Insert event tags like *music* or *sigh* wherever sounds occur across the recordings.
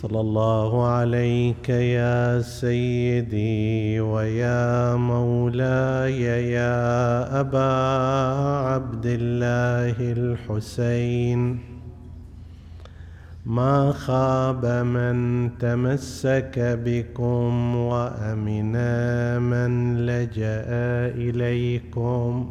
صلى الله عليك يا سيدي ويا مولاي يا أبا عبد الله الحسين. ما خاب من تمسك بكم وامنا من لجأ إليكم.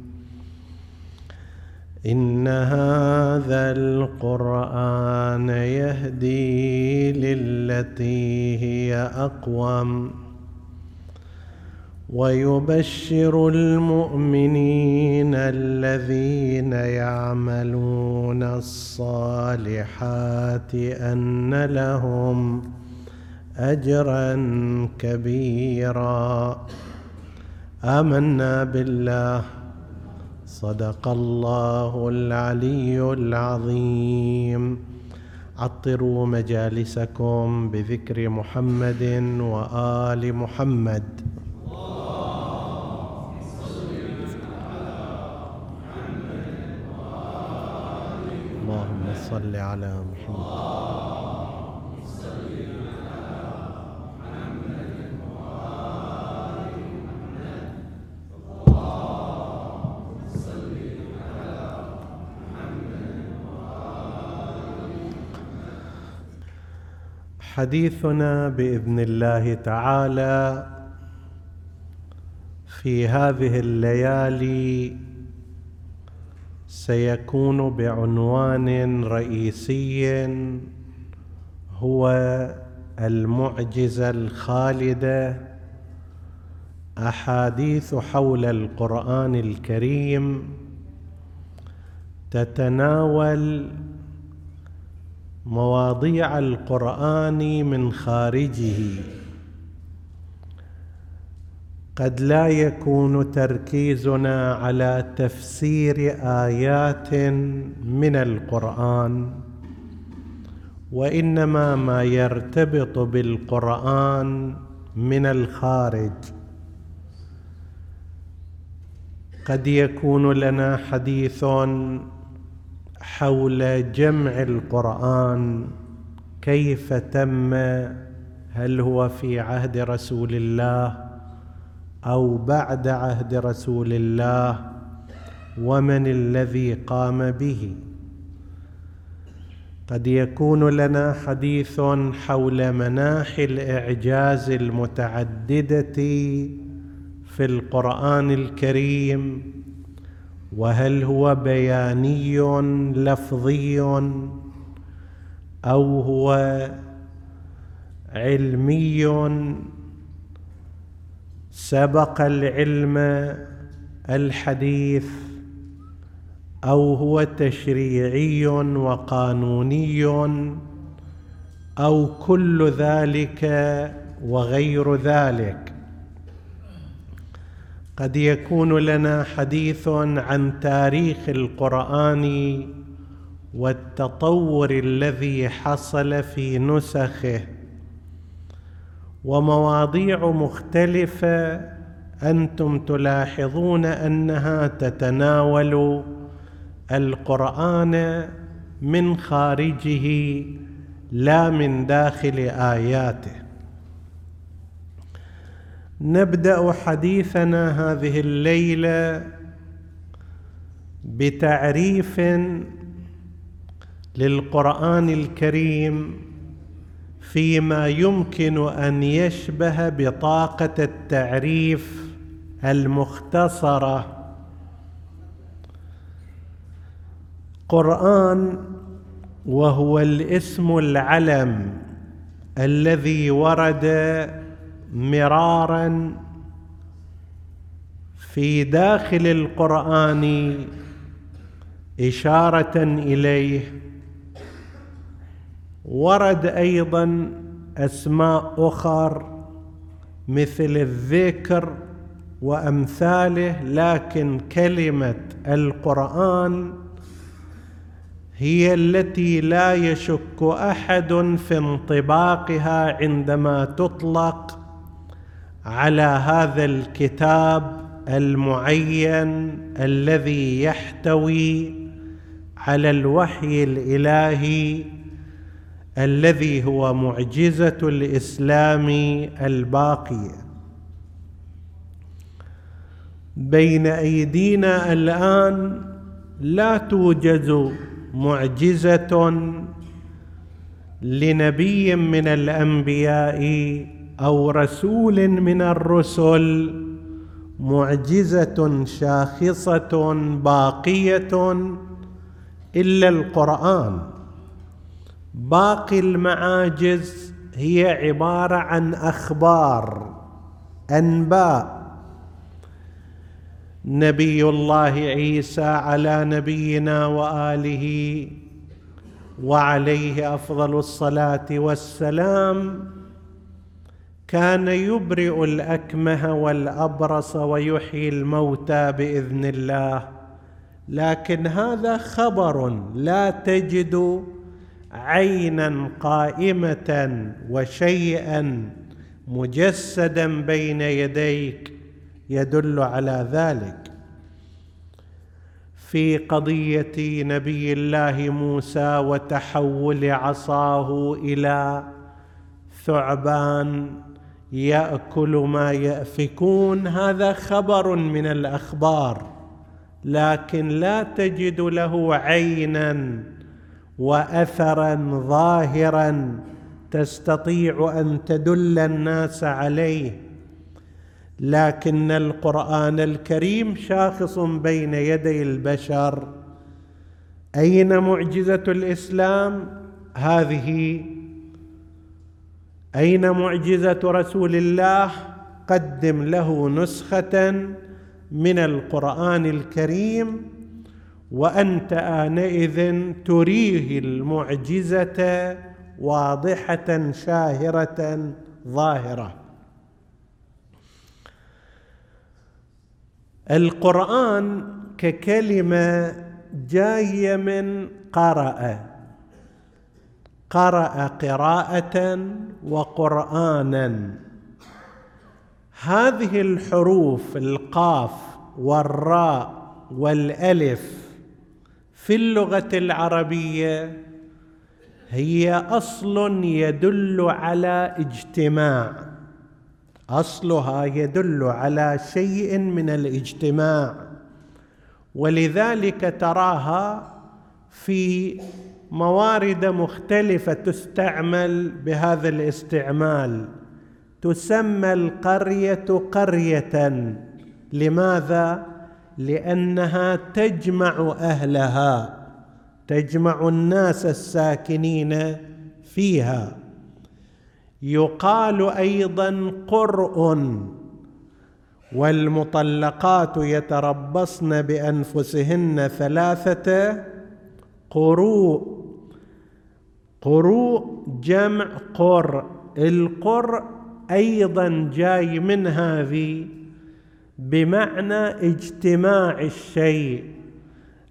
إن هذا القرآن يهدي للتي هي أقوم ويبشر المؤمنين الذين يعملون الصالحات أن لهم أجرا كبيرا. آمنا بالله. صدق الله العلي العظيم. عطروا مجالسكم بذكر محمد وآل محمد. اللهم صل على محمد. حديثنا بإذن الله تعالى في هذه الليالي سيكون بعنوان رئيسي هو المعجزه الخالده أحاديث حول القرآن الكريم تتناول مواضيع القرآن من خارجه. قد لا يكون تركيزنا على تفسير آيات من القرآن وإنما ما يرتبط بالقرآن من الخارج. قد يكون لنا حديث حول جمع القرآن كيف تم؟ هل هو في عهد رسول الله أو بعد عهد رسول الله؟ ومن الذي قام به؟ قد يكون لنا حديث حول مناحي الإعجاز المتعددة في القرآن الكريم وهل هو بياني لفظي أو هو علمي سبق العلم الحديث أو هو تشريعي وقانوني أو كل ذلك وغير ذلك قد يكون لنا حديث عن تاريخ القرآن والتطور الذي حصل في نسخه ومواضيع مختلفة أنتم تلاحظون أنها تتناول القرآن من خارجه لا من داخل آياته. نبدأ حديثنا هذه الليلة بتعريف للقرآن الكريم فيما يمكن أن يشبه بطاقة التعريف المختصرة. قرآن وهو الاسم العلم الذي ورد مرارا في داخل القرآن إشارة إليه. ورد أيضا أسماء أخر مثل الذكر وأمثاله لكن كلمة القرآن هي التي لا يشك أحد في انطباقها عندما تطلق على هذا الكتاب المعين الذي يحتوي على الوحي الإلهي الذي هو معجزة الإسلام الباقية. بين أيدينا الآن لا توجد معجزة لنبي من الأنبياء أو رسول من الرسل معجزة شاخصة باقية إلا القرآن. باقي المعاجز هي عبارة عن أخبار أنباء. نبي الله عيسى على نبينا وآله وعليه أفضل الصلاة والسلام كان يبرئ الأكمه والأبرص ويحيي الموتى بإذن الله. لكن هذا خبر لا تجد عينا قائمة وشيئا مجسدا بين يديك يدل على ذلك. في قضية نبي الله موسى وتحول عصاه إلى ثعبان يأكل ما يأفكون. هذا خبر من الأخبار لكن لا تجد له عينا واثرا ظاهرا تستطيع أن تدل الناس عليه. لكن القرآن الكريم شاخص بين يدي البشر. أين معجزة الإسلام؟ هذه أين معجزة رسول الله؟ قدم له نسخة من القرآن الكريم وأنت آنئذ تريه المعجزة واضحة شاهرة ظاهرة. القرآن ككلمة جاية من قرأ. قرأ قراءة وقرآنا. هذه الحروف القاف والراء والألف في اللغة العربية هي أصل يدل على اجتماع. أصلها يدل على شيء من الاجتماع. ولذلك تراها في موارد مختلفة تستعمل بهذا الاستعمال. تسمى القرية قرية. لماذا؟ لأنها تجمع أهلها تجمع الناس الساكنين فيها. يقال أيضا قرء والمطلقات يتربصن بأنفسهن ثلاثة. قروء. قروء جمع قر. القر أيضا جاي من هذه بمعنى اجتماع الشيء.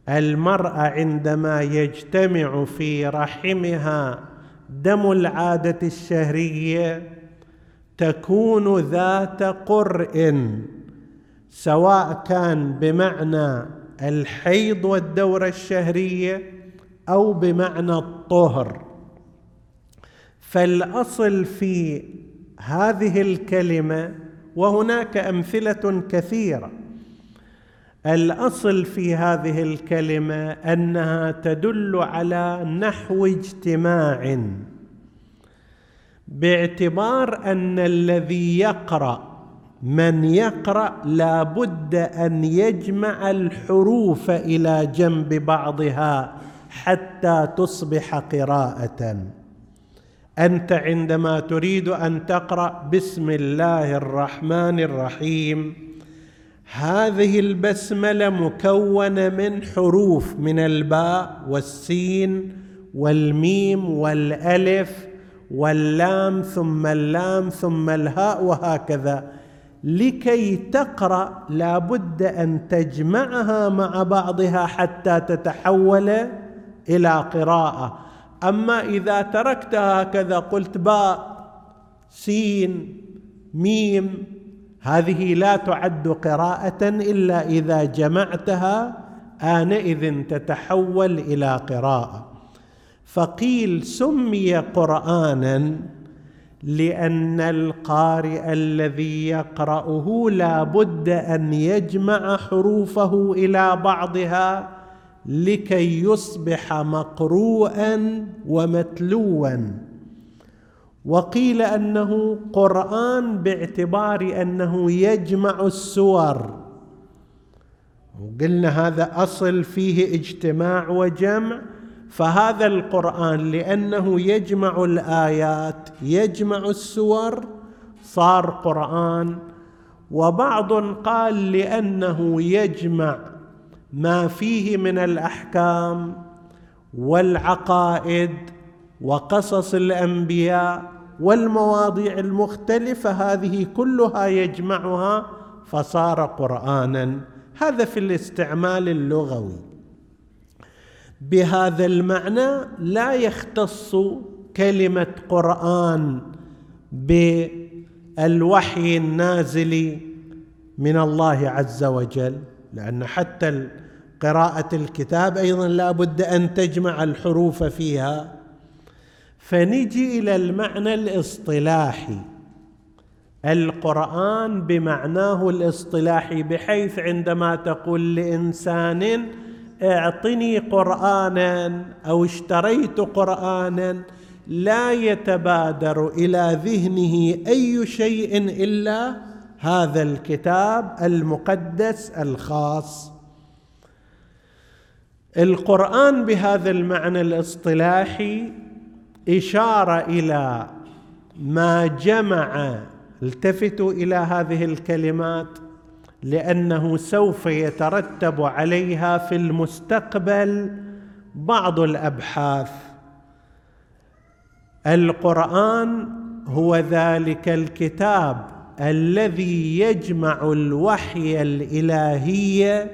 المراه عندما يجتمع في رحمها دم العادة الشهرية تكون ذات قرء سواء كان بمعنى الحيض والدورة الشهرية أو بمعنى الطهر. فالأصل في هذه الكلمة وهناك أمثلة كثيرة. الأصل في هذه الكلمة أنها تدل على نحو اجتماع باعتبار أن الذي يقرأ من يقرأ لا بد أن يجمع الحروف إلى جنب بعضها. حتى تصبح قراءة. أنت عندما تريد أن تقرأ بسم الله الرحمن الرحيم هذه البسملة مكونة من حروف من الباء والسين والميم والألف واللام ثم اللام ثم الهاء وهكذا. لكي تقرأ لابد أن تجمعها مع بعضها حتى تتحول إلى قراءة. أما إذا تركتها هكذا قلت باء سين ميم هذه لا تعد قراءة إلا إذا جمعتها آنئذ تتحول إلى قراءة. فقيل سمي قرانا لأن القارئ الذي يقرأه لا بد أن يجمع حروفه إلى بعضها لكي يصبح مقروءا ومتلوا. وقيل أنه قرآن باعتبار أنه يجمع السور. وقلنا هذا أصل فيه اجتماع وجمع فهذا القرآن لأنه يجمع الآيات يجمع السور صار قرآن. وبعض قال لأنه يجمع ما فيه من الأحكام والعقائد وقصص الأنبياء والمواضيع المختلفة هذه كلها يجمعها فصار قرانا. هذا في الاستعمال اللغوي. بهذا المعنى لا يختص كلمة قرآن بالوحي النازل من الله عز وجل. لأن حتى قراءة الكتاب أيضا لا بد أن تجمع الحروف فيها. فنجي إلى المعنى الاصطلاحي. القرآن بمعناه الاصطلاحي بحيث عندما تقول لإنسان اعطني قرانا أو اشتريت قرانا لا يتبادر إلى ذهنه أي شيء إلا هذا الكتاب المقدس الخاص. القرآن بهذا المعنى الاصطلاحي إشارة إلى ما جمع التفتوا إلى هذه الكلمات لأنه سوف يترتب عليها في المستقبل بعض الأبحاث. القرآن هو ذلك الكتاب الذي يجمع الوحي الإلهي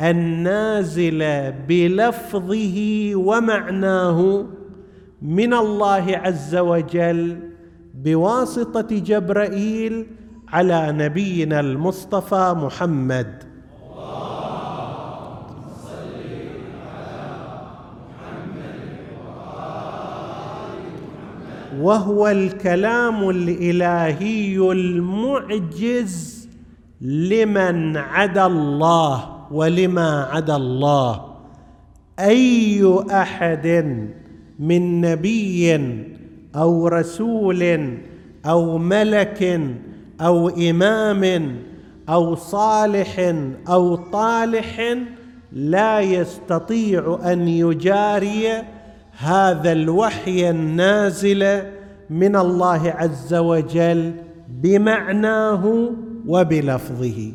النازل بلفظه ومعناه من الله عز وجل بواسطة جبرائيل على نبينا المصطفى محمد. وهو الكلام الإلهي المعجز لمن عدا الله ولما عدا الله. أي أحد من نبي أو رسول أو ملك أو إمام أو صالح أو طالح لا يستطيع أن يجاري هذا الوحي النازل من الله عز وجل بمعناه وبلفظه.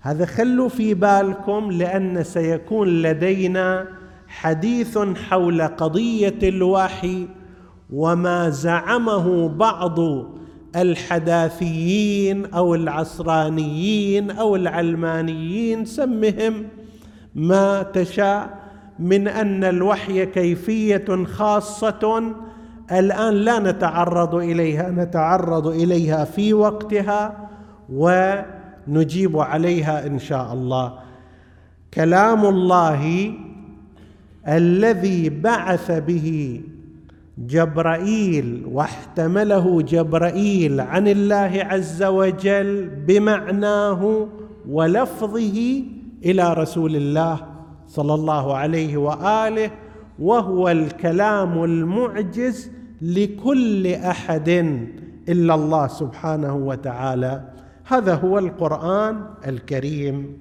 هذا خلوا في بالكم لأن سيكون لدينا حديث حول قضية الوحي وما زعمه بعض الحداثيين أو العصرانيين أو العلمانيين سمهم ما تشاء. من أن الوحي كيفية خاصة الآن لا نتعرض إليها نتعرض إليها في وقتها ونجيب عليها إن شاء الله. كلام الله الذي بعث به جبرائيل واحتمله جبرائيل عن الله عز وجل بمعناه ولفظه إلى رسول الله صلى الله عليه وآله وهو الكلام المعجز لكل أحد إلا الله سبحانه وتعالى. هذا هو القرآن الكريم.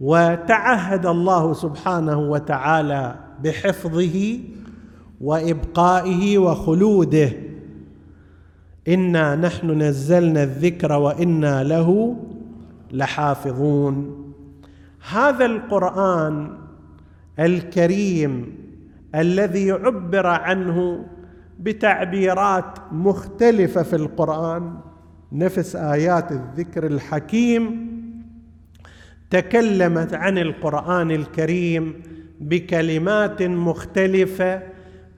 وتعهد الله سبحانه وتعالى بحفظه وإبقائه وخلوده. إنا نحن نزلنا الذكر وإنا له لحافظون. هذا القرآن الكريم الذي عبر عنه بتعبيرات مختلفة في القرآن نفس آيات الذكر الحكيم تكلمت عن القرآن الكريم بكلمات مختلفة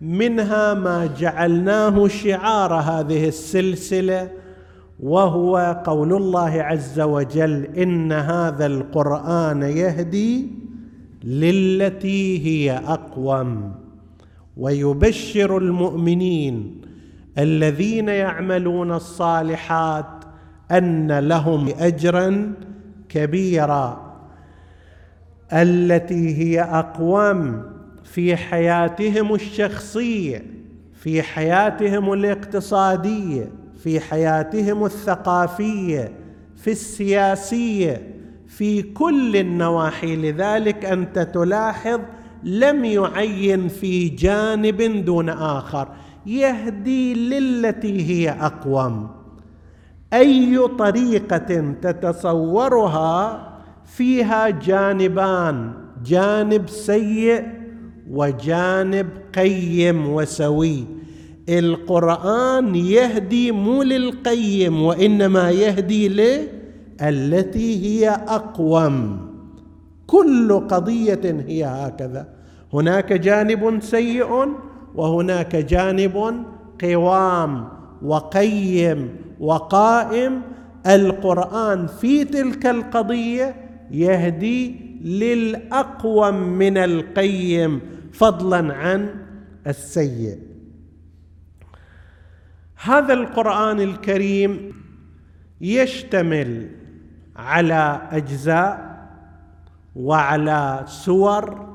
منها ما جعلناه شعار هذه السلسلة وهو قول الله عز وجل إن هذا القرآن يهدي للتي هي أقوم ويبشر المؤمنين الذين يعملون الصالحات أن لهم اجرا كبيرا التي هي أقوم في حياتهم الشخصية في حياتهم الاقتصادية. في حياتهم الثقافية في السياسية في كل النواحي. لذلك أنت تلاحظ لم يعين في جانب دون آخر. يهدي للتي هي أقوم. أي طريقة تتصورها فيها جانبان جانب سيء وجانب قيم وسوي. القرآن يهدي مو للقيم وإنما يهدي للتي هي أقوم. كل قضية هي هكذا. هناك جانب سيء وهناك جانب قوام وقيم وقائم. القرآن في تلك القضية يهدي للأقوم من القيم فضلا عن السيء. هذا القرآن الكريم يشتمل على أجزاء وعلى سور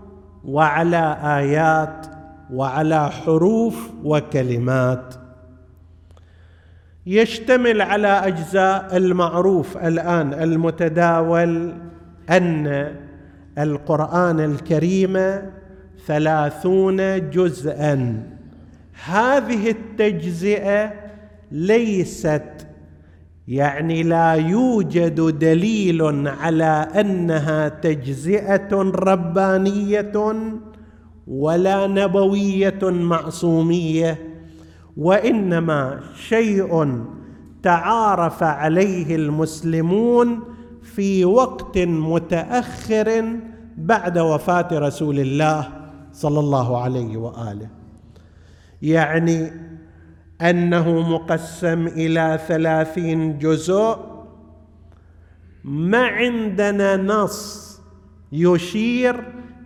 وعلى آيات وعلى حروف وكلمات. يشتمل على أجزاء المعروف الآن المتداول أن القرآن الكريم ثلاثون جزءا. هذه التجزئة ليست يعني لا يوجد دليل على أنها تجزئة ربانية ولا نبوية معصومية وإنما شيء تعارف عليه المسلمون في وقت متأخر بعد وفاة رسول الله صلى الله عليه وآله. يعني أنه مقسم إلى ثلاثين جزء. ما عندنا نص يشير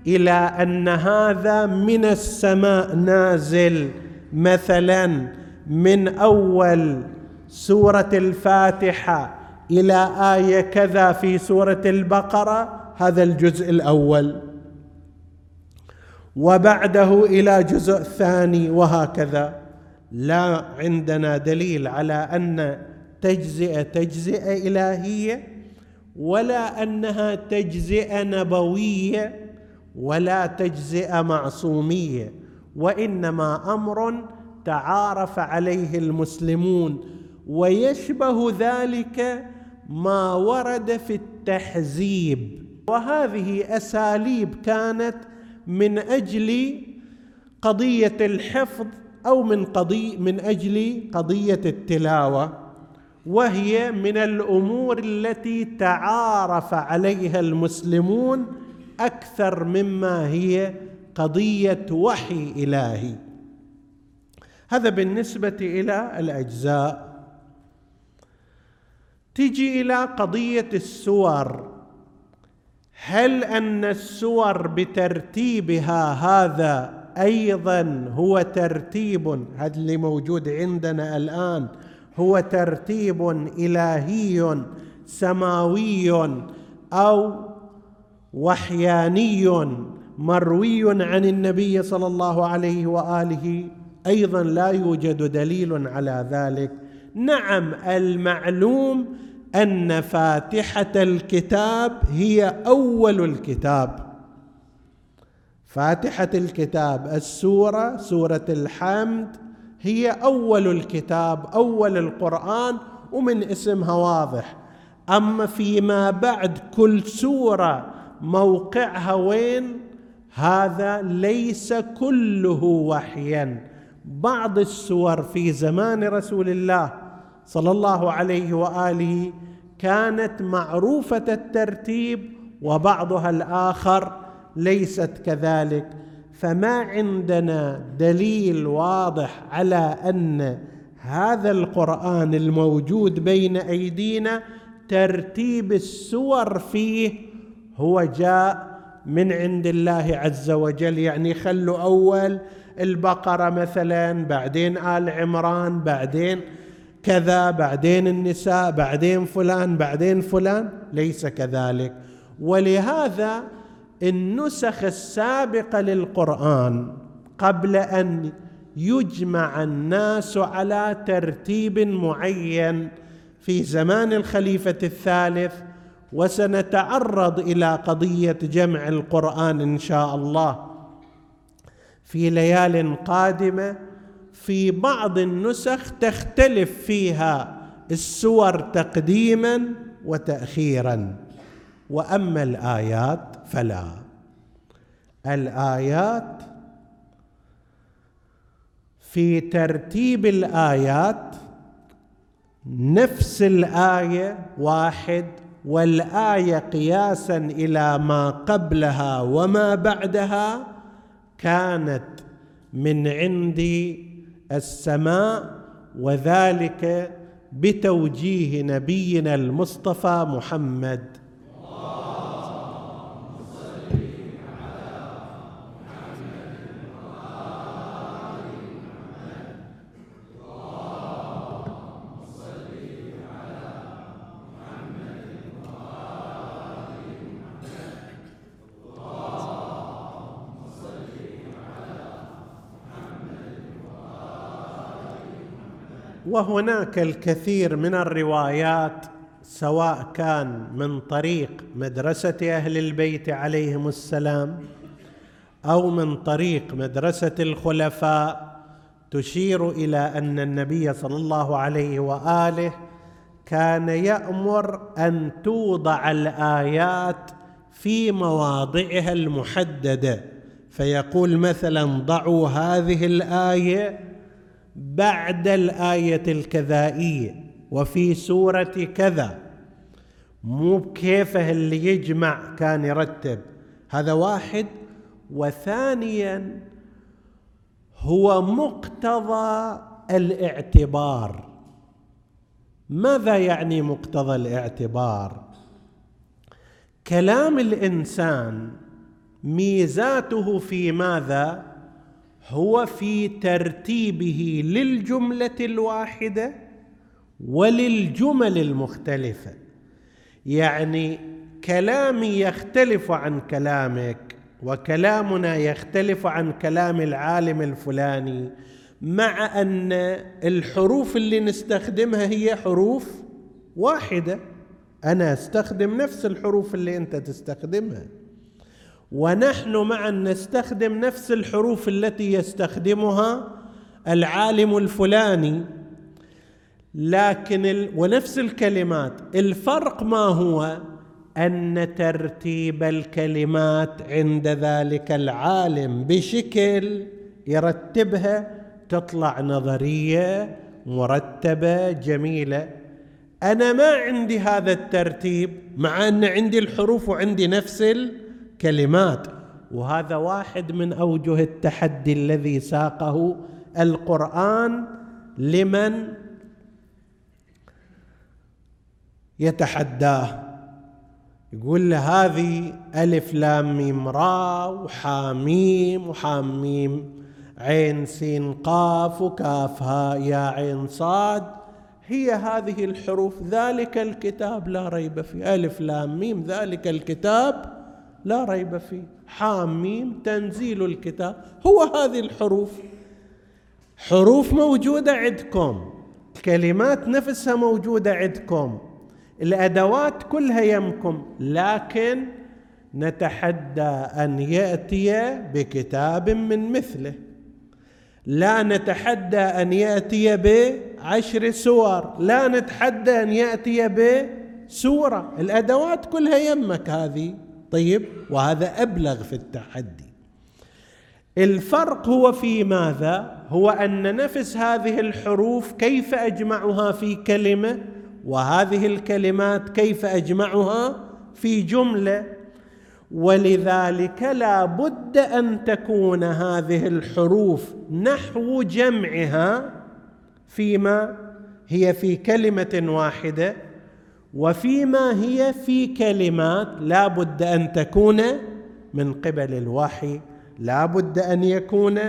إلى أن هذا من السماء نازل. مثلا من أول سورة الفاتحة إلى آية كذا في سورة البقرة هذا الجزء الأول. وبعده إلى جزء ثاني وهكذا. لا عندنا دليل على أن تجزئة تجزئة إلهية ولا أنها تجزئة نبوية ولا تجزئة معصومية وإنما أمر تعارف عليه المسلمون. ويشبه ذلك ما ورد في التحزيب. وهذه أساليب كانت من أجل قضية الحفظ أو من قضي من أجل قضية التلاوة وهي من الأمور التي تعارف عليها المسلمون أكثر مما هي قضية وحي إلهي. هذا بالنسبة إلى الأجزاء. تجي إلى قضية السور. هل أن السور بترتيبها هذا أيضا هو ترتيب؟ هذا اللي موجود عندنا الآن. هو ترتيب إلهي سماوي أو وحياني مروي عن النبي صلى الله عليه وآله. أيضا لا يوجد دليل على ذلك. نعم المعلوم أن فاتحة الكتاب هي أول الكتاب. فاتحة الكتاب السورة سورة الحمد هي أول الكتاب أول القرآن ومن اسمها واضح. أما فيما بعد كل سورة موقعها وين؟ هذا ليس كله وحيا. بعض السور في زمان رسول الله صلى الله عليه وآله كانت معروفة الترتيب وبعضها الآخر ليست كذلك. فما عندنا دليل واضح على أن هذا القرآن الموجود بين أيدينا ترتيب السور فيه هو جاء من عند الله عز وجل. يعني خلوا أول البقرة مثلا بعدين آل عمران بعدين كذا بعدين النساء بعدين فلان بعدين فلان ليس كذلك. ولهذا النسخ السابقة للقرآن قبل أن يجمع الناس على ترتيب معين في زمان الخليفة الثالث وسنتعرض إلى قضية جمع القرآن إن شاء الله. في ليال قادمة في بعض النسخ تختلف فيها السور تقديما وتاخيرا. وأما الآيات فلا. الآيات في ترتيب الآيات نفس الآية واحد والآية قياسا إلى ما قبلها وما بعدها كانت من عند السماء وذلك بتوجيه نبينا المصطفى محمد. وهناك الكثير من الروايات سواء كان من طريق مدرسة أهل البيت عليهم السلام أو من طريق مدرسة الخلفاء تشير إلى أن النبي صلى الله عليه وآله كان يأمر أن توضع الآيات في مواضعها المحددة فيقول مثلا ضعوا هذه الآية بعد الآية الكذائية وفي سورة كذا. مو بكيفه اللي يجمع كان يرتب. هذا واحد. وثانيا هو مقتضى الاعتبار. ماذا يعني مقتضى الاعتبار؟ كلام الإنسان ميزاته في ماذا؟ هو في ترتيبه للجملة الواحدة وللجمل المختلفة. يعني كلامي يختلف عن كلامك وكلامنا يختلف عن كلام العالم الفلاني مع أن الحروف اللي نستخدمها هي حروف واحدة. أنا أستخدم نفس الحروف اللي أنت تستخدمها. ونحن معا نستخدم نفس الحروف التي يستخدمها العالم الفلاني لكن ال... ونفس الكلمات. الفرق ما هو؟ أن ترتيب الكلمات عند ذلك العالم بشكل يرتبها تطلع نظرية مرتبة جميلة. أنا ما عندي هذا الترتيب مع أن عندي الحروف وعندي نفس كلمات وهذا واحد من أوجه التحدي الذي ساقه القرآن لمن يتحداه. يقول له هذه ألف لام ميم را وحاميم وحاميم عين سين قاف وكاف هاء يا عين صاد. هي هذه الحروف ذلك الكتاب لا ريب فيه. ألف لام ميم ذلك الكتاب لا ريب فيه. حاميم تنزيل الكتاب. هو هذه الحروف. حروف موجودة عندكم. الكلمات نفسها موجودة عندكم. الأدوات كلها يمكم. لكن نتحدى أن يأتي بكتاب من مثله. لا نتحدى أن يأتي بعشر سور. لا نتحدى أن يأتي بسورة. الأدوات كلها يمك هذه. طيب وهذا أبلغ في التحدي. الفرق هو في ماذا؟ هو أن نفس هذه الحروف كيف أجمعها في كلمة وهذه الكلمات كيف أجمعها في جملة. ولذلك لا بد أن تكون هذه الحروف نحو جمعها فيما هي في كلمة واحدة. وفيما هي في كلمات لا بد أن تكون من قبل الوحي لا بد أن يكون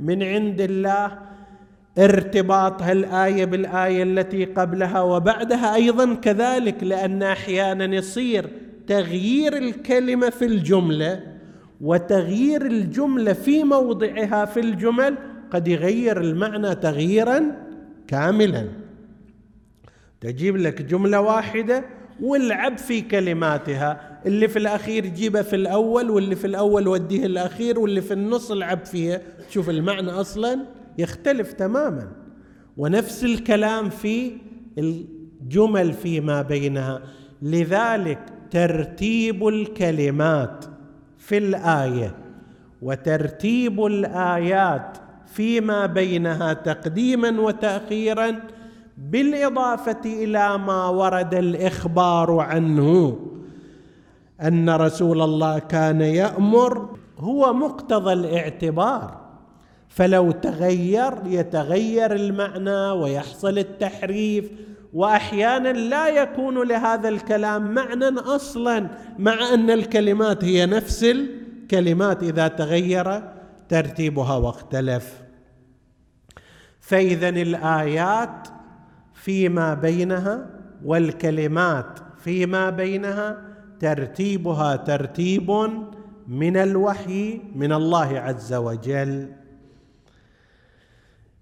من عند الله ارتباطها الايه بالآية التي قبلها وبعدها أيضا كذلك لأن أحيانا يصير تغيير الكلمة في الجملة وتغيير الجملة في موضعها في الجمل قد يغير المعنى تغييرا كاملا. تجيب لك جملة واحدة والعب في كلماتها. اللي في الأخير جيبه في الأول واللي في الأول وديه الأخير واللي في النص العب فيها. شوف المعنى أصلا يختلف تماما. ونفس الكلام في الجمل فيما بينها. لذلك ترتيب الكلمات في الآية وترتيب الآيات فيما بينها تقديما وتاخيرا بالإضافة إلى ما ورد الإخبار عنه أن رسول الله كان يأمر هو مقتضى الاعتبار. فلو تغير يتغير المعنى ويحصل التحريف وأحيانا لا يكون لهذا الكلام معنى أصلا مع أن الكلمات هي نفس الكلمات. إذا تغير ترتيبها واختلف. فاذا الآيات فيما بينها والكلمات فيما بينها ترتيبها ترتيب من الوحي من الله عز وجل.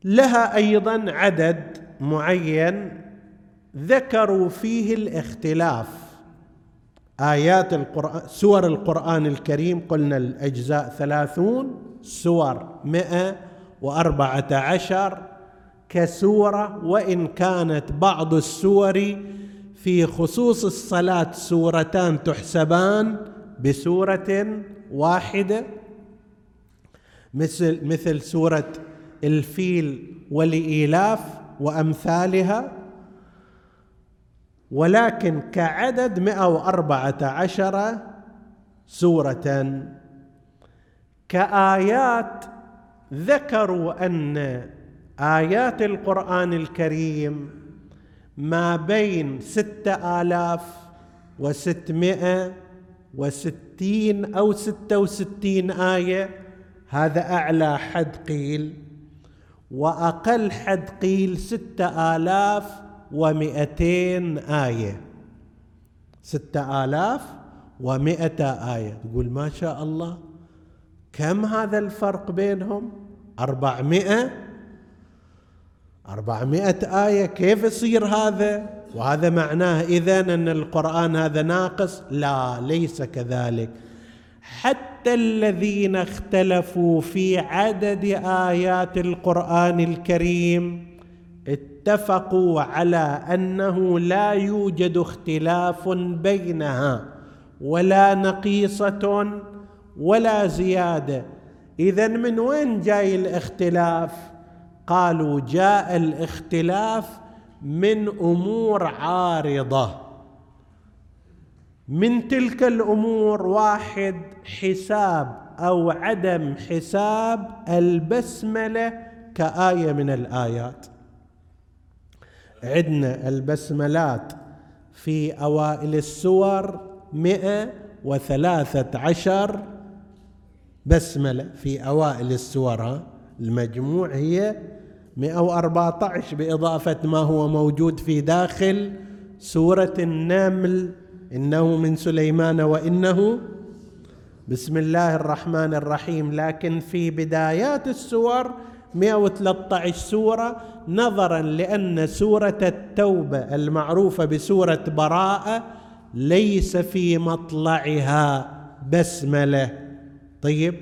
لها أيضا عدد معين ذكروا فيه الاختلاف. آيات القرآن سور القرآن الكريم قلنا الأجزاء ثلاثون سور مئة وأربعة عشر كسورة وإن كانت بعض السور في خصوص الصلاة سورتان تحسبان بسورة واحدة مثل مثل سورة الفيل والإيلاف وأمثالها. ولكن كعدد 114 سورة. كآيات ذكروا أن آيات القرآن الكريم ما بين ستة آلاف وستمائة وستين أو ستة وستين آية هذا أعلى حد قيل وأقل حد قيل ستة آلاف ومئتين آية. ستة آلاف ومئة آية. تقول ما شاء الله كم هذا الفرق بينهم؟ أربعمائة أربعمائة آية كيف يصير هذا؟ وهذا معناه إذن أن القرآن هذا ناقص؟ لا ليس كذلك. حتى الذين اختلفوا في عدد آيات القرآن الكريم اتفقوا على أنه لا يوجد اختلاف بينها ولا نقيصة ولا زيادة. اذا من وين جاي الاختلاف؟ قالوا جاء الاختلاف من أمور عارضة. من تلك الأمور واحد حساب أو عدم حساب البسملة كآية من الآيات. عندنا البسملات في أوائل السور مئة وثلاثة عشر بسملة في أوائل السور المجموع هي مئة وأربعة عشر بإضافة ما هو موجود في داخل سورة النمل. إنه من سليمان وإنه بسم الله الرحمن الرحيم. لكن في بدايات السور 113 سورة نظرا لأن سورة التوبة المعروفة بسورة براءة ليس في مطلعها بسملة. طيب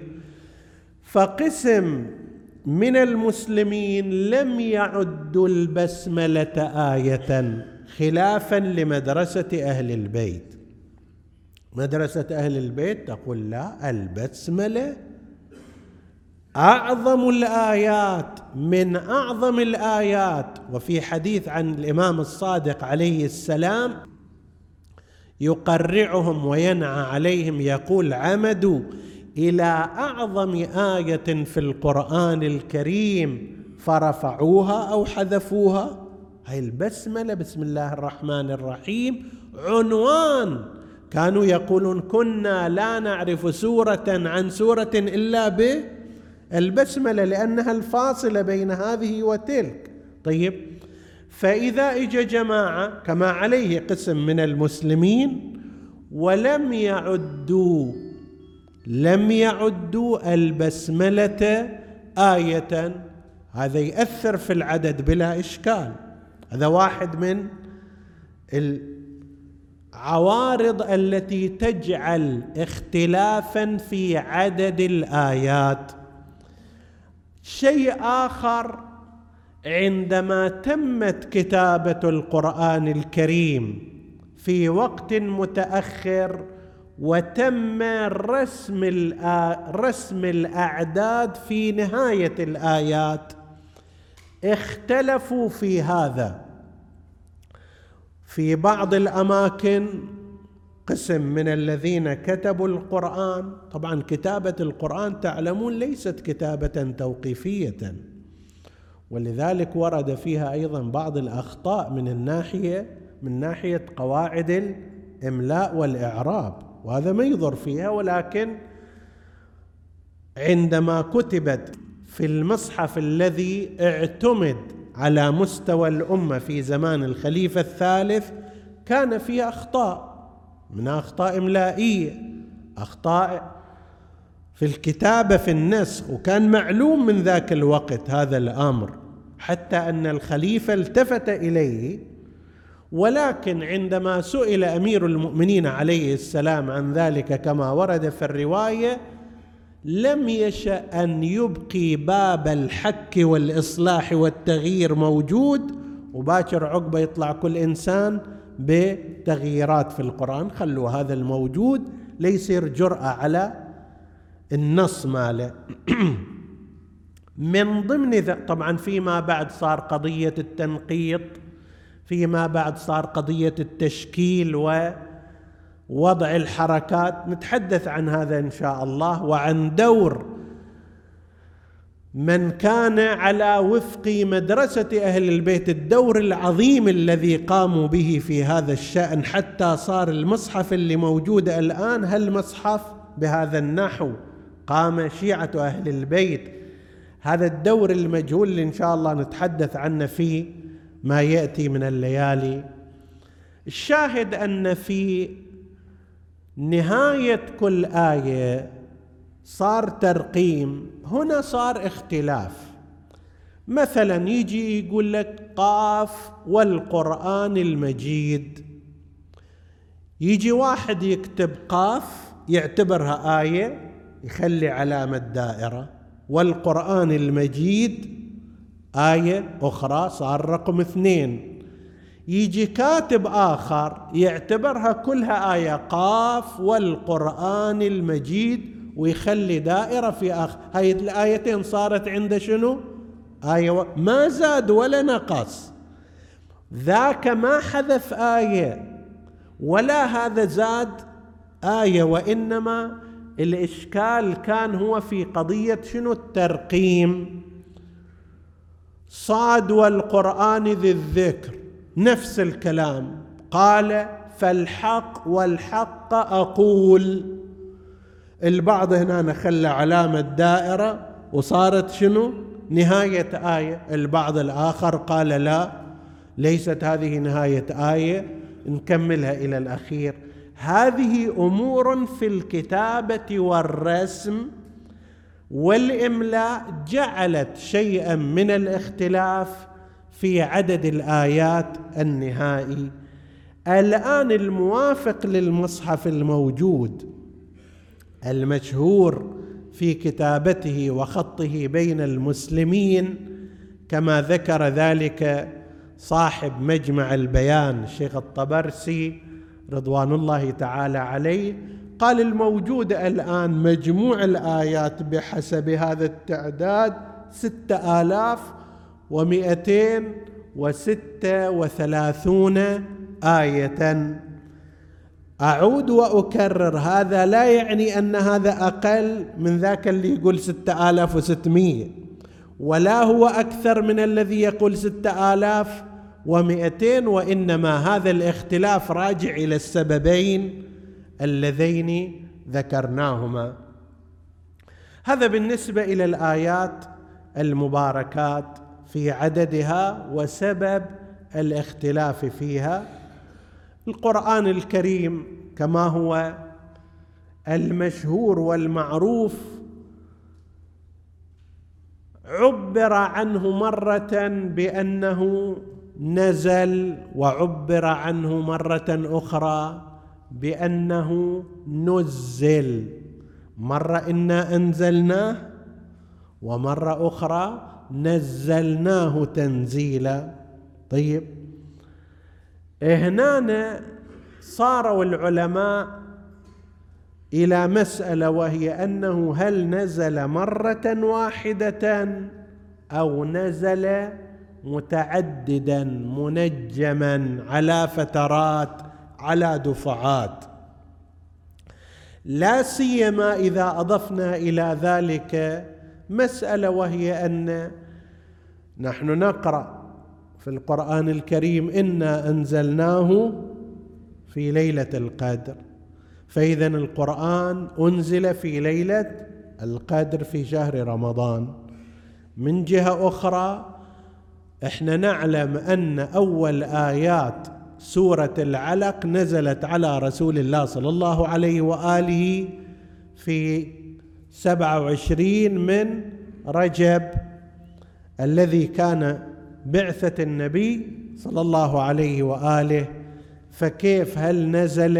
فقسم من المسلمين لم يعدوا البسملة آية خلافا لمدرسة أهل البيت. مدرسة أهل البيت تقول لا البسملة أعظم الآيات من أعظم الآيات. وفي حديث عن الإمام الصادق عليه السلام يقرعهم وينعى عليهم يقول عمدوا إلى أعظم آية في القرآن الكريم فرفعوها أو حذفوها؟ هاي البسملة بسم الله الرحمن الرحيم عنوان. كانوا يقولون كنا لا نعرف سورة عن سورة إلا به البسملة لأنها الفاصلة بين هذه وتلك. طيب فإذا اجى جماعة كما عليه قسم من المسلمين ولم يعدوا لم يعدوا البسملة آية. هذا ياثر في العدد بلا إشكال. هذا واحد من العوارض التي تجعل اختلافا في عدد الآيات. شيء آخر عندما تمت كتابة القرآن الكريم في وقت متأخر وتم رسم رسم الأعداد في نهاية الآيات. اختلفوا في هذا. في بعض الأماكن قسم من الذين كتبوا القرآن طبعا كتابة القرآن تعلمون ليست كتابة توقيفية. ولذلك ورد فيها أيضا بعض الأخطاء من الناحية من ناحية قواعد الإملاء والإعراب. وهذا ما يضر فيها ولكن عندما كتبت في المصحف الذي اعتمد على مستوى الأمة في زمان الخليفة الثالث كان فيه أخطاء من أخطاء إملائية أخطاء في الكتابة في النسخ وكان معلوم من ذاك الوقت هذا الأمر حتى أن الخليفة التفت إليه ولكن عندما سئل أمير المؤمنين عليه السلام عن ذلك كما ورد في الرواية لم يشا أن يبقي باب الحك والإصلاح والتغيير موجود وباكر عقبة يطلع كل إنسان بتغييرات في القرآن خلوا هذا الموجود ليصير جرأة على النص ماله. *clears throat* من ضمن ذا طبعا فيما بعد صار قضية التنقيط فيما بعد صار قضية التشكيل ووضع الحركات. نتحدث عن هذا إن شاء الله وعن دور من كان على وفق مدرسة أهل البيت الدور العظيم الذي قاموا به في هذا الشأن حتى صار المصحف اللي موجود الآن هالمصحف بهذا النحو قام شيعة أهل البيت. هذا الدور المجهول اللي إن شاء الله نتحدث عنه في ما يأتي من الليالي. الشاهد أن في نهاية كل آية صار ترقيم هنا صار اختلاف. مثلا يجي يقول لك قاف والقرآن المجيد. يجي واحد يكتب قاف يعتبرها آية يخلي علامة دائرة. والقرآن المجيد آية أخرى صار رقم اثنين. يجي كاتب آخر يعتبرها كلها آية قاف والقرآن المجيد ويخلي دائرة في آخر. هاي الآيتين صارت عنده شنو؟ آية ما زاد ولا نقص. ذاك ما حذف آية ولا هذا زاد آية وإنما الإشكال كان هو في قضية شنو؟ الترقيم. صاد والقرآن ذي الذكر نفس الكلام. قال فالحق والحق أقول. البعض هنا خلى علامة دائرة وصارت شنو؟ نهاية آية. البعض الآخر قال لا ليست هذه نهاية آية. نكملها إلى الأخير. هذه أمور في الكتابة والرسم. والإملاء جعلت شيئا من الاختلاف في عدد الآيات النهائي. الآن الموافق للمصحف الموجود المشهور في كتابته وخطه بين المسلمين كما ذكر ذلك صاحب مجمع البيان الشيخ الطبرسي رضوان الله تعالى عليه قال الموجود الآن مجموع الآيات بحسب هذا التعداد ستة آلاف ومئتين وستة وثلاثون آية. أعود وأكرر هذا لا يعني أن هذا أقل من ذاك اللي يقول ستة آلاف وستمية ولا هو أكثر من الذي يقول ستة آلاف ومئتين وإنما هذا الاختلاف راجع إلى السببين. اللذين ذكرناهما. هذا بالنسبة إلى الآيات المباركات في عددها وسبب الاختلاف فيها. القرآن الكريم كما هو المشهور والمعروف عبر عنه مرة بأنه نزل وعبر عنه مرة أخرى بأنه نزل. مرة إنا أنزلناه ومرة أخرى نزلناه تنزيلا. طيب. هنا صاروا العلماء إلى مسألة وهي أنه هل نزل مرة واحدة أو نزل متعددا منجما على فترات على دفعات. لا سيما إذا أضفنا إلى ذلك مسألة وهي أن نحن نقرأ في القرآن الكريم إنا أنزلناه في ليلة القدر. فإذا القرآن أنزل في ليلة القدر في شهر رمضان. من جهة أخرى إحنا نعلم أن أول آيات سورة العلق نزلت على رسول الله صلى الله عليه وآله في سبعة وعشرين من رجب الذي كان بعثة النبي صلى الله عليه وآله. فكيف هل نزل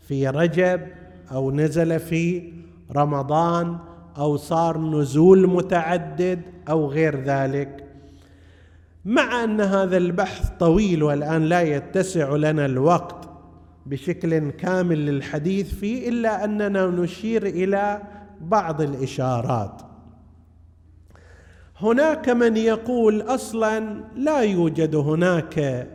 في رجب أو نزل في رمضان أو صار نزول متعدد أو غير ذلك؟ مع أن هذا البحث طويل والآن لا يتسع لنا الوقت بشكل كامل للحديث فيه إلا أننا نشير إلى بعض الإشارات. هناك من يقول أصلا لا يوجد هناك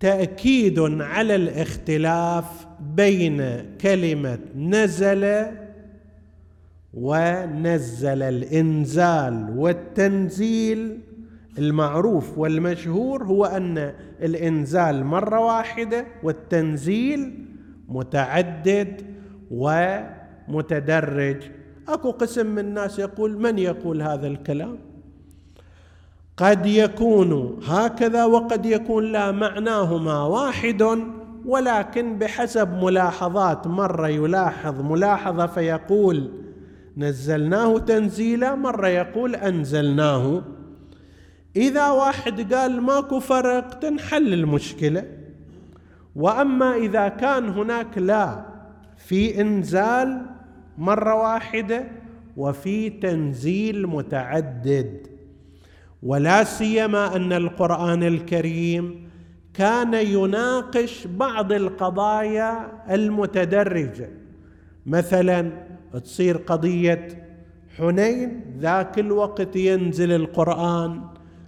تأكيد على الاختلاف بين كلمة نزل ونزل الإنزال والتنزيل المعروف والمشهور هو أن الإنزال مرة واحدة والتنزيل متعدد ومتدرج. أكو قسم من الناس يقول من يقول هذا الكلام؟ قد يكون هكذا وقد يكون لا معناهما واحد ولكن بحسب ملاحظات مرة يلاحظ ملاحظة فيقول نزلناه تنزيلا مرة يقول أنزلناه. إذا واحد قال ماكو فرق تنحل المشكلة. وأما إذا كان هناك لا في إنزال مرة واحدة وفي تنزيل متعدد. ولا سيما أن القرآن الكريم كان يناقش بعض القضايا المتدرجة. مثلا تصير قضية حنين ذاك الوقت ينزل القرآن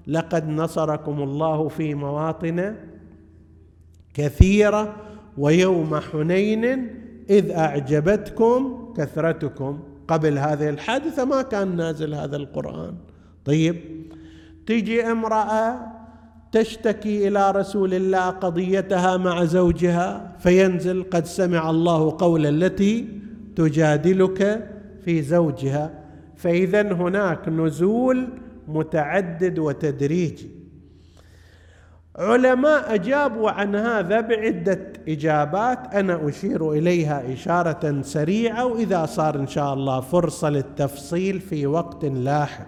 لقد نصركم الله في مواطن كثيرة ويوم حنين إذ أعجبتكم كثرتكم. قبل هذه الحادثة ما كان نازل هذا القرآن. طيب تجي امرأة تشتكي إلى رسول الله قضيتها مع زوجها فينزل قد سمع الله قول التي تجادلك في زوجها فإذا هناك نزول متعدد وتدريجي علماء أجابوا عن هذا بعدة إجابات أنا أشير إليها إشارة سريعة وإذا صار إن شاء الله فرصة للتفصيل في وقت لاحق.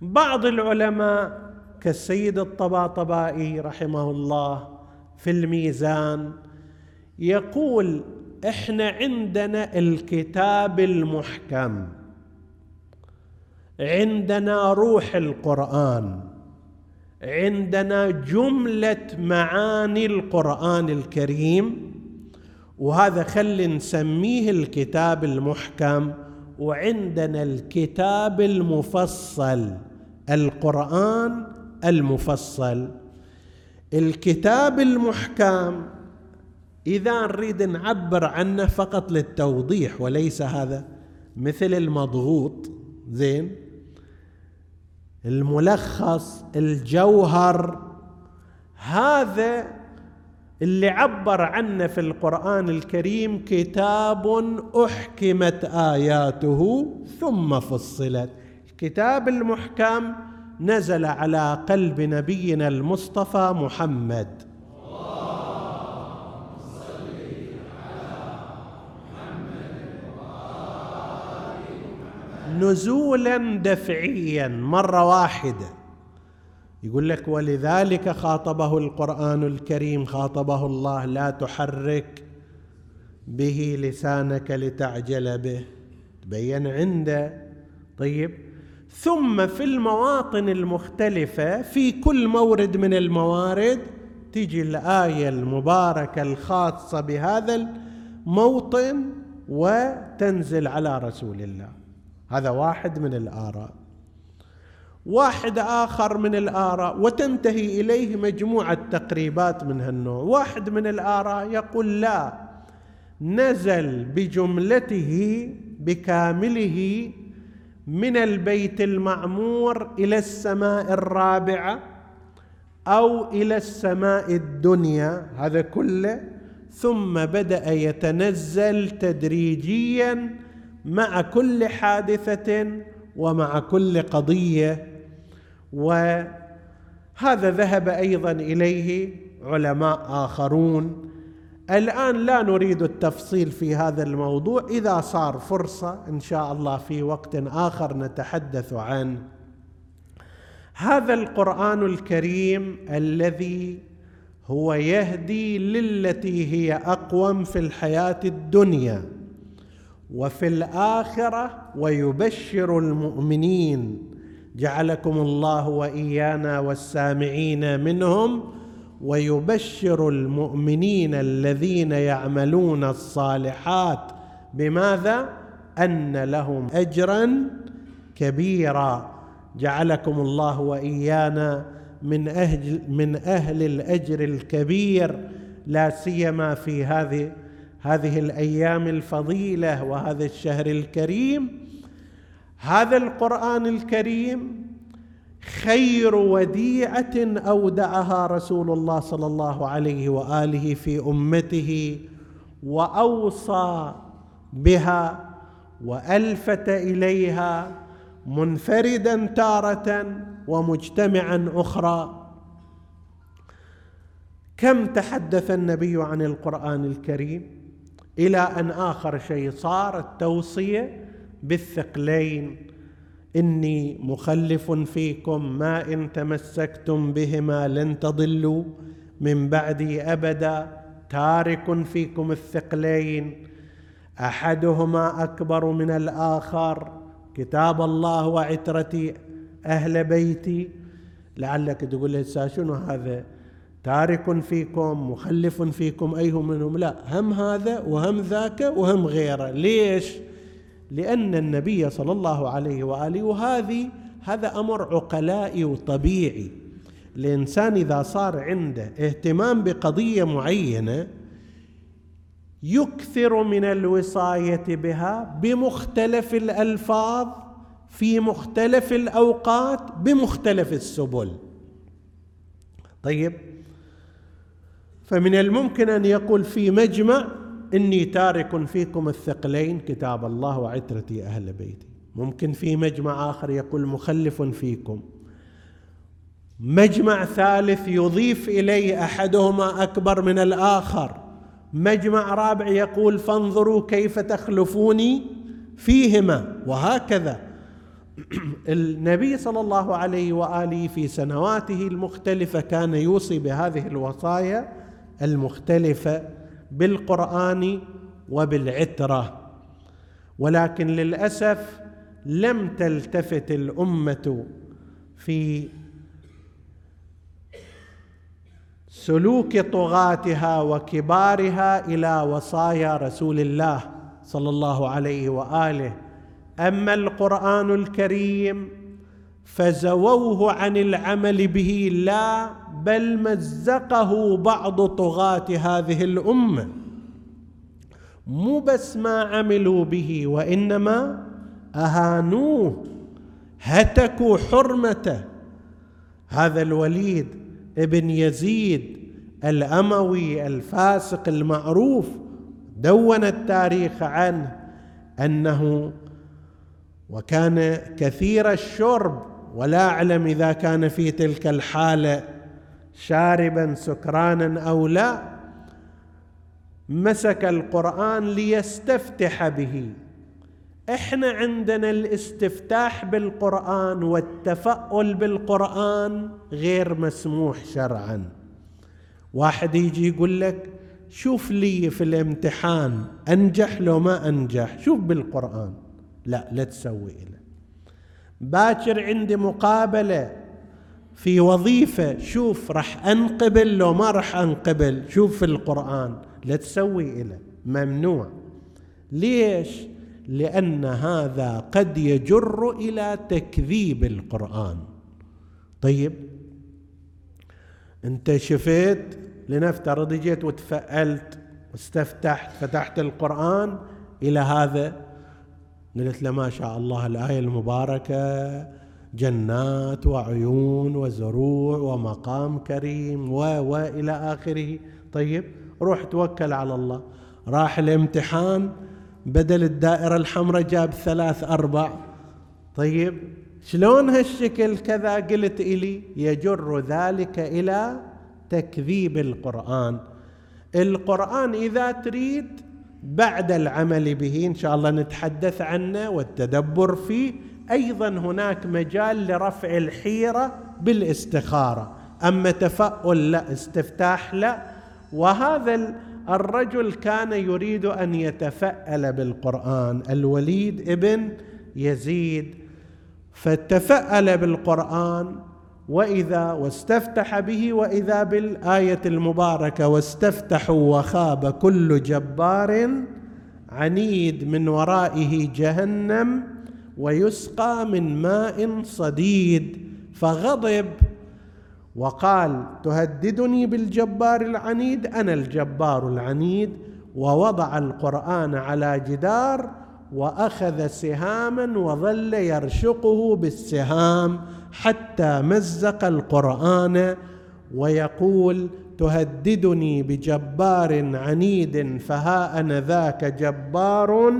بعض العلماء كالسيد الطباطبائي رحمه الله في الميزان يقول إحنا عندنا الكتاب المحكم. عندنا روح القرآن. عندنا جملة معاني القرآن الكريم. وهذا خلي نسميه الكتاب المحكم. وعندنا الكتاب المفصل القرآن المفصل. الكتاب المحكم إذا نريد نعبر عنه فقط للتوضيح وليس هذا مثل المضغوط زين؟ الملخص الجوهر هذا اللي عبر عنه في القرآن الكريم كتاب أحكمت آياته ثم فصلت. الكتاب المحكم نزل على قلب نبينا المصطفى محمد. نزولا دفعيا مرة واحدة. يقول لك ولذلك خاطبه القرآن الكريم خاطبه الله لا تحرك به لسانك لتعجل به. تبين عنده. طيب. ثم في المواطن المختلفة في كل مورد من الموارد تجي الآية المباركة الخاصة بهذا الموطن وتنزل على رسول الله. هذا واحد من الآراء. واحد آخر من الآراء وتنتهي إليه مجموعة تقريبات من هالنوع. واحد من الآراء يقول لا نزل بجملته بكامله من البيت المعمور إلى السماء الرابعة أو إلى السماء الدنيا هذا كله. ثم بدأ يتنزل تدريجيا مع كل حادثة ومع كل قضية. وهذا ذهب أيضا إليه علماء آخرون. الآن لا نريد التفصيل في هذا الموضوع. إذا صار فرصة إن شاء الله في وقت آخر نتحدث عنه هذا القرآن الكريم الذي هو يهدي للتي هي أقوم في الحياة الدنيا. وفي الآخرة ويبشر المؤمنين. جعلكم الله وإيانا والسامعين منهم ويبشر المؤمنين الذين يعملون الصالحات بماذا؟ أن لهم اجرا كبيرا. جعلكم الله وإيانا من أهل من أهل الأجر الكبير. لا سيما في هذه هذه الأيام الفضيلة وهذا الشهر الكريم هذا القرآن الكريم خير وديعة أودعها رسول الله صلى الله عليه وآله في أمته وأوصى بها وألفت إليها منفردا تارة ومجتمعا أخرى. كم تحدث النبي عن القرآن الكريم؟ إلى أن آخر شيء صار التوصية بالثقلين. إني مخلف فيكم ما إن تمسكتم بهما لن تضلوا. من بعدي أبدا تارك فيكم الثقلين. أحدهما أكبر من الآخر. كتاب الله وعترتي أهل بيتي. لعلك تقول لي شنو هذا؟ تارك فيكم مخلف فيكم أيه منهم؟ لا هم هذا وهم ذاك وهم غيره. ليش؟ لأن النبي صلى الله عليه وآله وهذه هذا أمر عقلائي وطبيعي. الإنسان إذا صار عنده اهتمام بقضية معينة يكثر من الوصاية بها بمختلف الألفاظ في مختلف الأوقات بمختلف السبل. طيب فمن الممكن أن يقول في مجمع إني تارك فيكم الثقلين كتاب الله وعترتي أهل بيتي. ممكن في مجمع آخر يقول مخلف فيكم. مجمع ثالث يضيف إليه أحدهما أكبر من الآخر. مجمع رابع يقول فانظروا كيف تخلفوني فيهما وهكذا. *clears throat* النبي صلى الله عليه وآله في سنواته المختلفة كان يوصي بهذه الوصايا المختلفة بالقرآن وبالعترة. ولكن للأسف لم تلتفت الأمة في سلوك طغاتها وكبارها إلى وصايا رسول الله صلى الله عليه وآله. أما القرآن الكريم فزووه عن العمل به لا بل مزقه بعض طغاة هذه الأمة. مو بس ما عملوا به وإنما أهانوه هتكوا حرمته. هذا الوليد ابن يزيد الأموي الفاسق المعروف دون التاريخ عنه أنه وكان كثير الشرب. ولا أعلم إذا كان في تلك الحالة شاربا سكرانا أو لا مسك القرآن ليستفتح به. إحنا عندنا الاستفتاح بالقرآن والتفاؤل بالقرآن غير مسموح شرعا. واحد يجي يقول لك شوف لي في الامتحان أنجح لو ما أنجح. شوف بالقرآن. لا لا تسوي له باكر عندي مقابلة في وظيفة شوف راح أنقبل لو ما راح أنقبل. شوف في القرآن لا تسوي له ممنوع. ليش؟ لأن هذا قد يجر إلى تكذيب القرآن. طيب. أنت شفيت لنفترض جيت وتفألت واستفتحت فتحت القرآن إلى هذا؟ قلت له ما شاء الله الآية المباركة. جنات وعيون وزروع ومقام كريم و وإلى آخره. طيب روح توكل على الله. راح الامتحان بدل الدائرة الحمراء جاب ثلاث أربع. طيب شلون هالشكل كذا قلت إلي؟ يجر ذلك إلى تكذيب القرآن. القرآن إذا تريد بعد العمل به إن شاء الله نتحدث عنه والتدبر فيه. أيضا هناك مجال لرفع الحيرة بالاستخارة. أما تفاؤل لا استفتاح لا. وهذا الرجل كان يريد أن يتفاءل بالقرآن. الوليد ابن يزيد. فتفاءل بالقرآن وإذا واستفتح به وإذا بالآية المباركة واستفتحوا وخاب كل جبار عنيد من ورائه جهنم. ويسقى من ماء صديد فغضب وقال تهددني بالجبار العنيد أنا الجبار العنيد. ووضع القرآن على جدار وأخذ سهاما وظل يرشقه بالسهام حتى مزق القرآن ويقول تهددني بجبار عنيد فها أنا ذاك جبار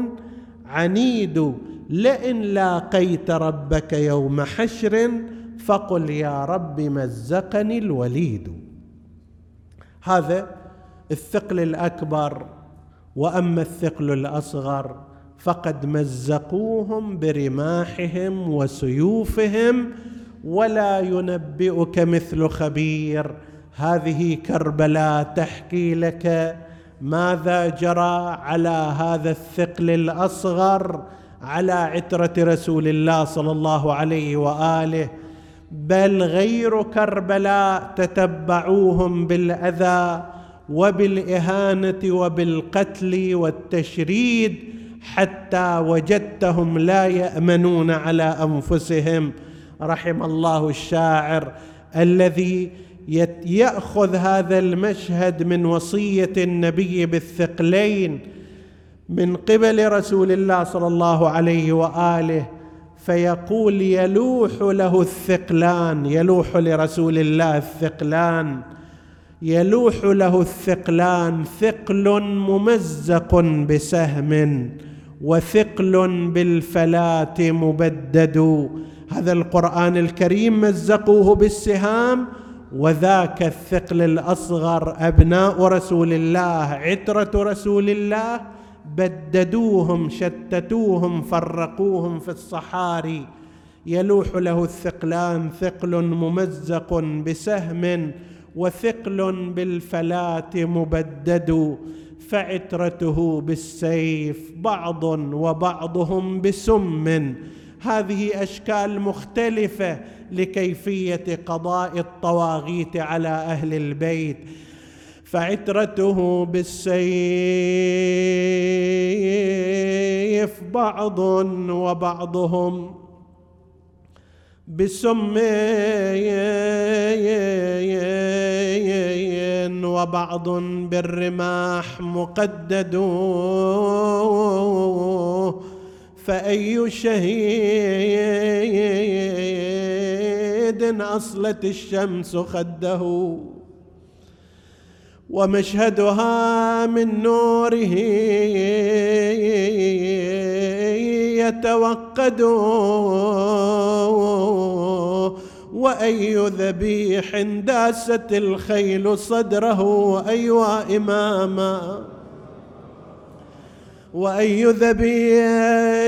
عنيد. لئن لاقيت ربك يوم حشر فقل يا رب مزقني الوليد. هذا الثقل الأكبر وأما الثقل الأصغر فقد مزقوهم برماحهم وسيوفهم ولا ينبئك مثل خبير. هذه كربلاء تحكي لك ماذا جرى على هذا الثقل الأصغر على عترة رسول الله صلى الله عليه وآله بل غير كربلاء تتبعوهم بالأذى وبالإهانة وبالقتل والتشريد حتى وجدتهم لا يأمنون على أنفسهم. رحم الله الشاعر الذي يأخذ هذا المشهد من وصية النبي بالثقلين من قبل رسول الله صلى الله عليه وآله فيقول يلوح له الثقلان يلوح لرسول الله الثقلان يلوح له الثقلان ثقل ممزق بسهم وثقل بالفلاه مبدد. هذا القرآن الكريم مزقوه بالسهام وذاك الثقل الأصغر أبناء رسول الله عترة رسول الله بددوهم شتتوهم فرقوهم في الصحاري. يلوح له الثقلان ثقل ممزق بسهم وثقل بالفلاه مبدد فعترته بالسيف بعض وبعضهم بسم. هذه أشكال مختلفة لكيفية قضاء الطواغيت على أهل البيت. فعترته بالسيف بعض وبعضهم بسم وبعض بالرماح مقدد. فأي شهيد أصلت الشمس خده. ومشهدها من نوره يتوقد وأي ذبيح داست الخيل صدره ايوا إماما. وأي ذبيح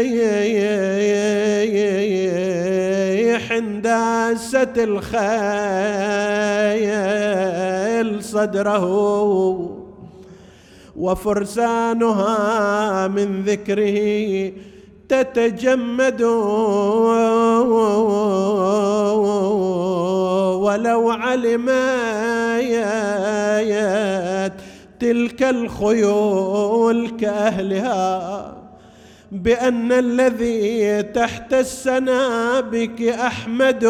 داست الخيل صدره وفرسانها من ذكره تتجمد ولو علمت تلك الخيول كأهلها بأن الذي تحت السنابك أحمد.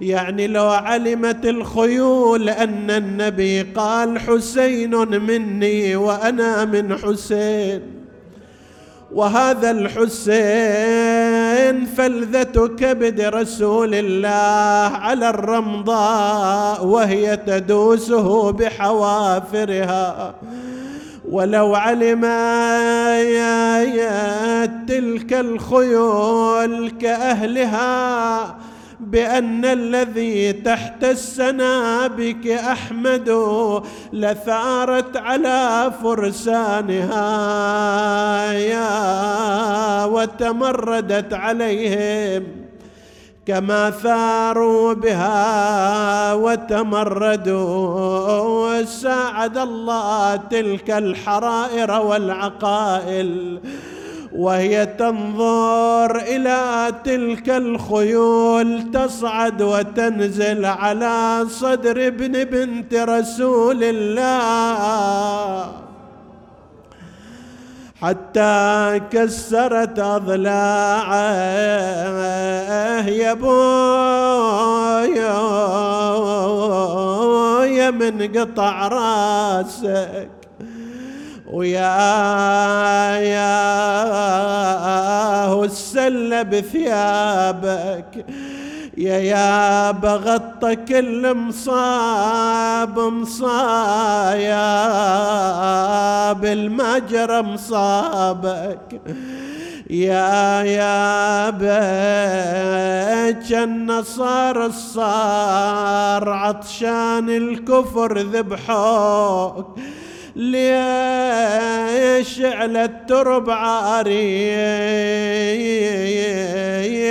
يعني لو علمت الخيول أن النبي قال حسين مني وأنا من حسين. وهذا الحسين فلذة كبد رسول الله على الرمضاء وهي تدوسه بحوافرها. ولو علم تلك الخيول كأهلها بأن الذي تحت السنابك أحمد لثارت على فرسانها. يا وتمردت عليهم كما ثاروا بها وتمردوا. ساعد الله تلك الحرائر والعقائل. وهي تنظر إلى تلك الخيول تصعد وتنزل على صدر ابن بنت رسول الله. حتى كسرت أضلاعه. يا بويا من قطع راسك. ويا يا السل بثيابك يا يا بغطى كل مصاب مصايب المجرى مصابك. يا يا بيت النصار الصار عطشان الكفر ذبحوك. ليش على الترب عاري؟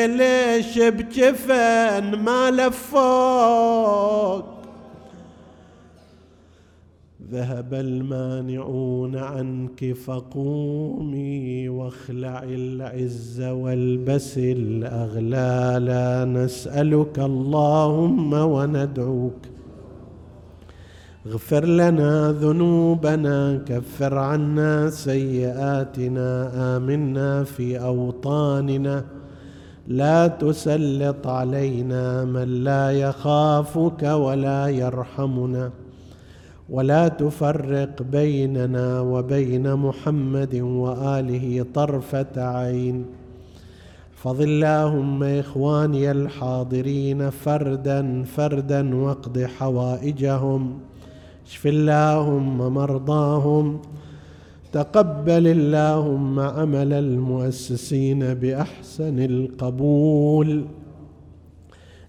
ليش بجفن ما لفوك ذهب المانعون عنك فقومي واخلع العز والبس الأغلال. نسألك اللهم وندعوك اغفر لنا ذنوبنا كفر عنا سيئاتنا آمنا في أوطاننا. لا تسلط علينا من لا يخافك ولا يرحمنا. ولا تفرق بيننا وبين محمد وآله طرفة عين. احفظ اللهم إخواني الحاضرين فردا فردا واقض حوائجهم. اشف اللهم مرضاهم تقبل اللهم عمل المؤسسين بأحسن القبول.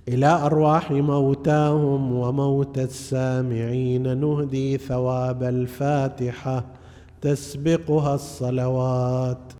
إلى أرواح موتاهم وموتى السامعين نهدي ثواب الفاتحة تسبقها الصلوات.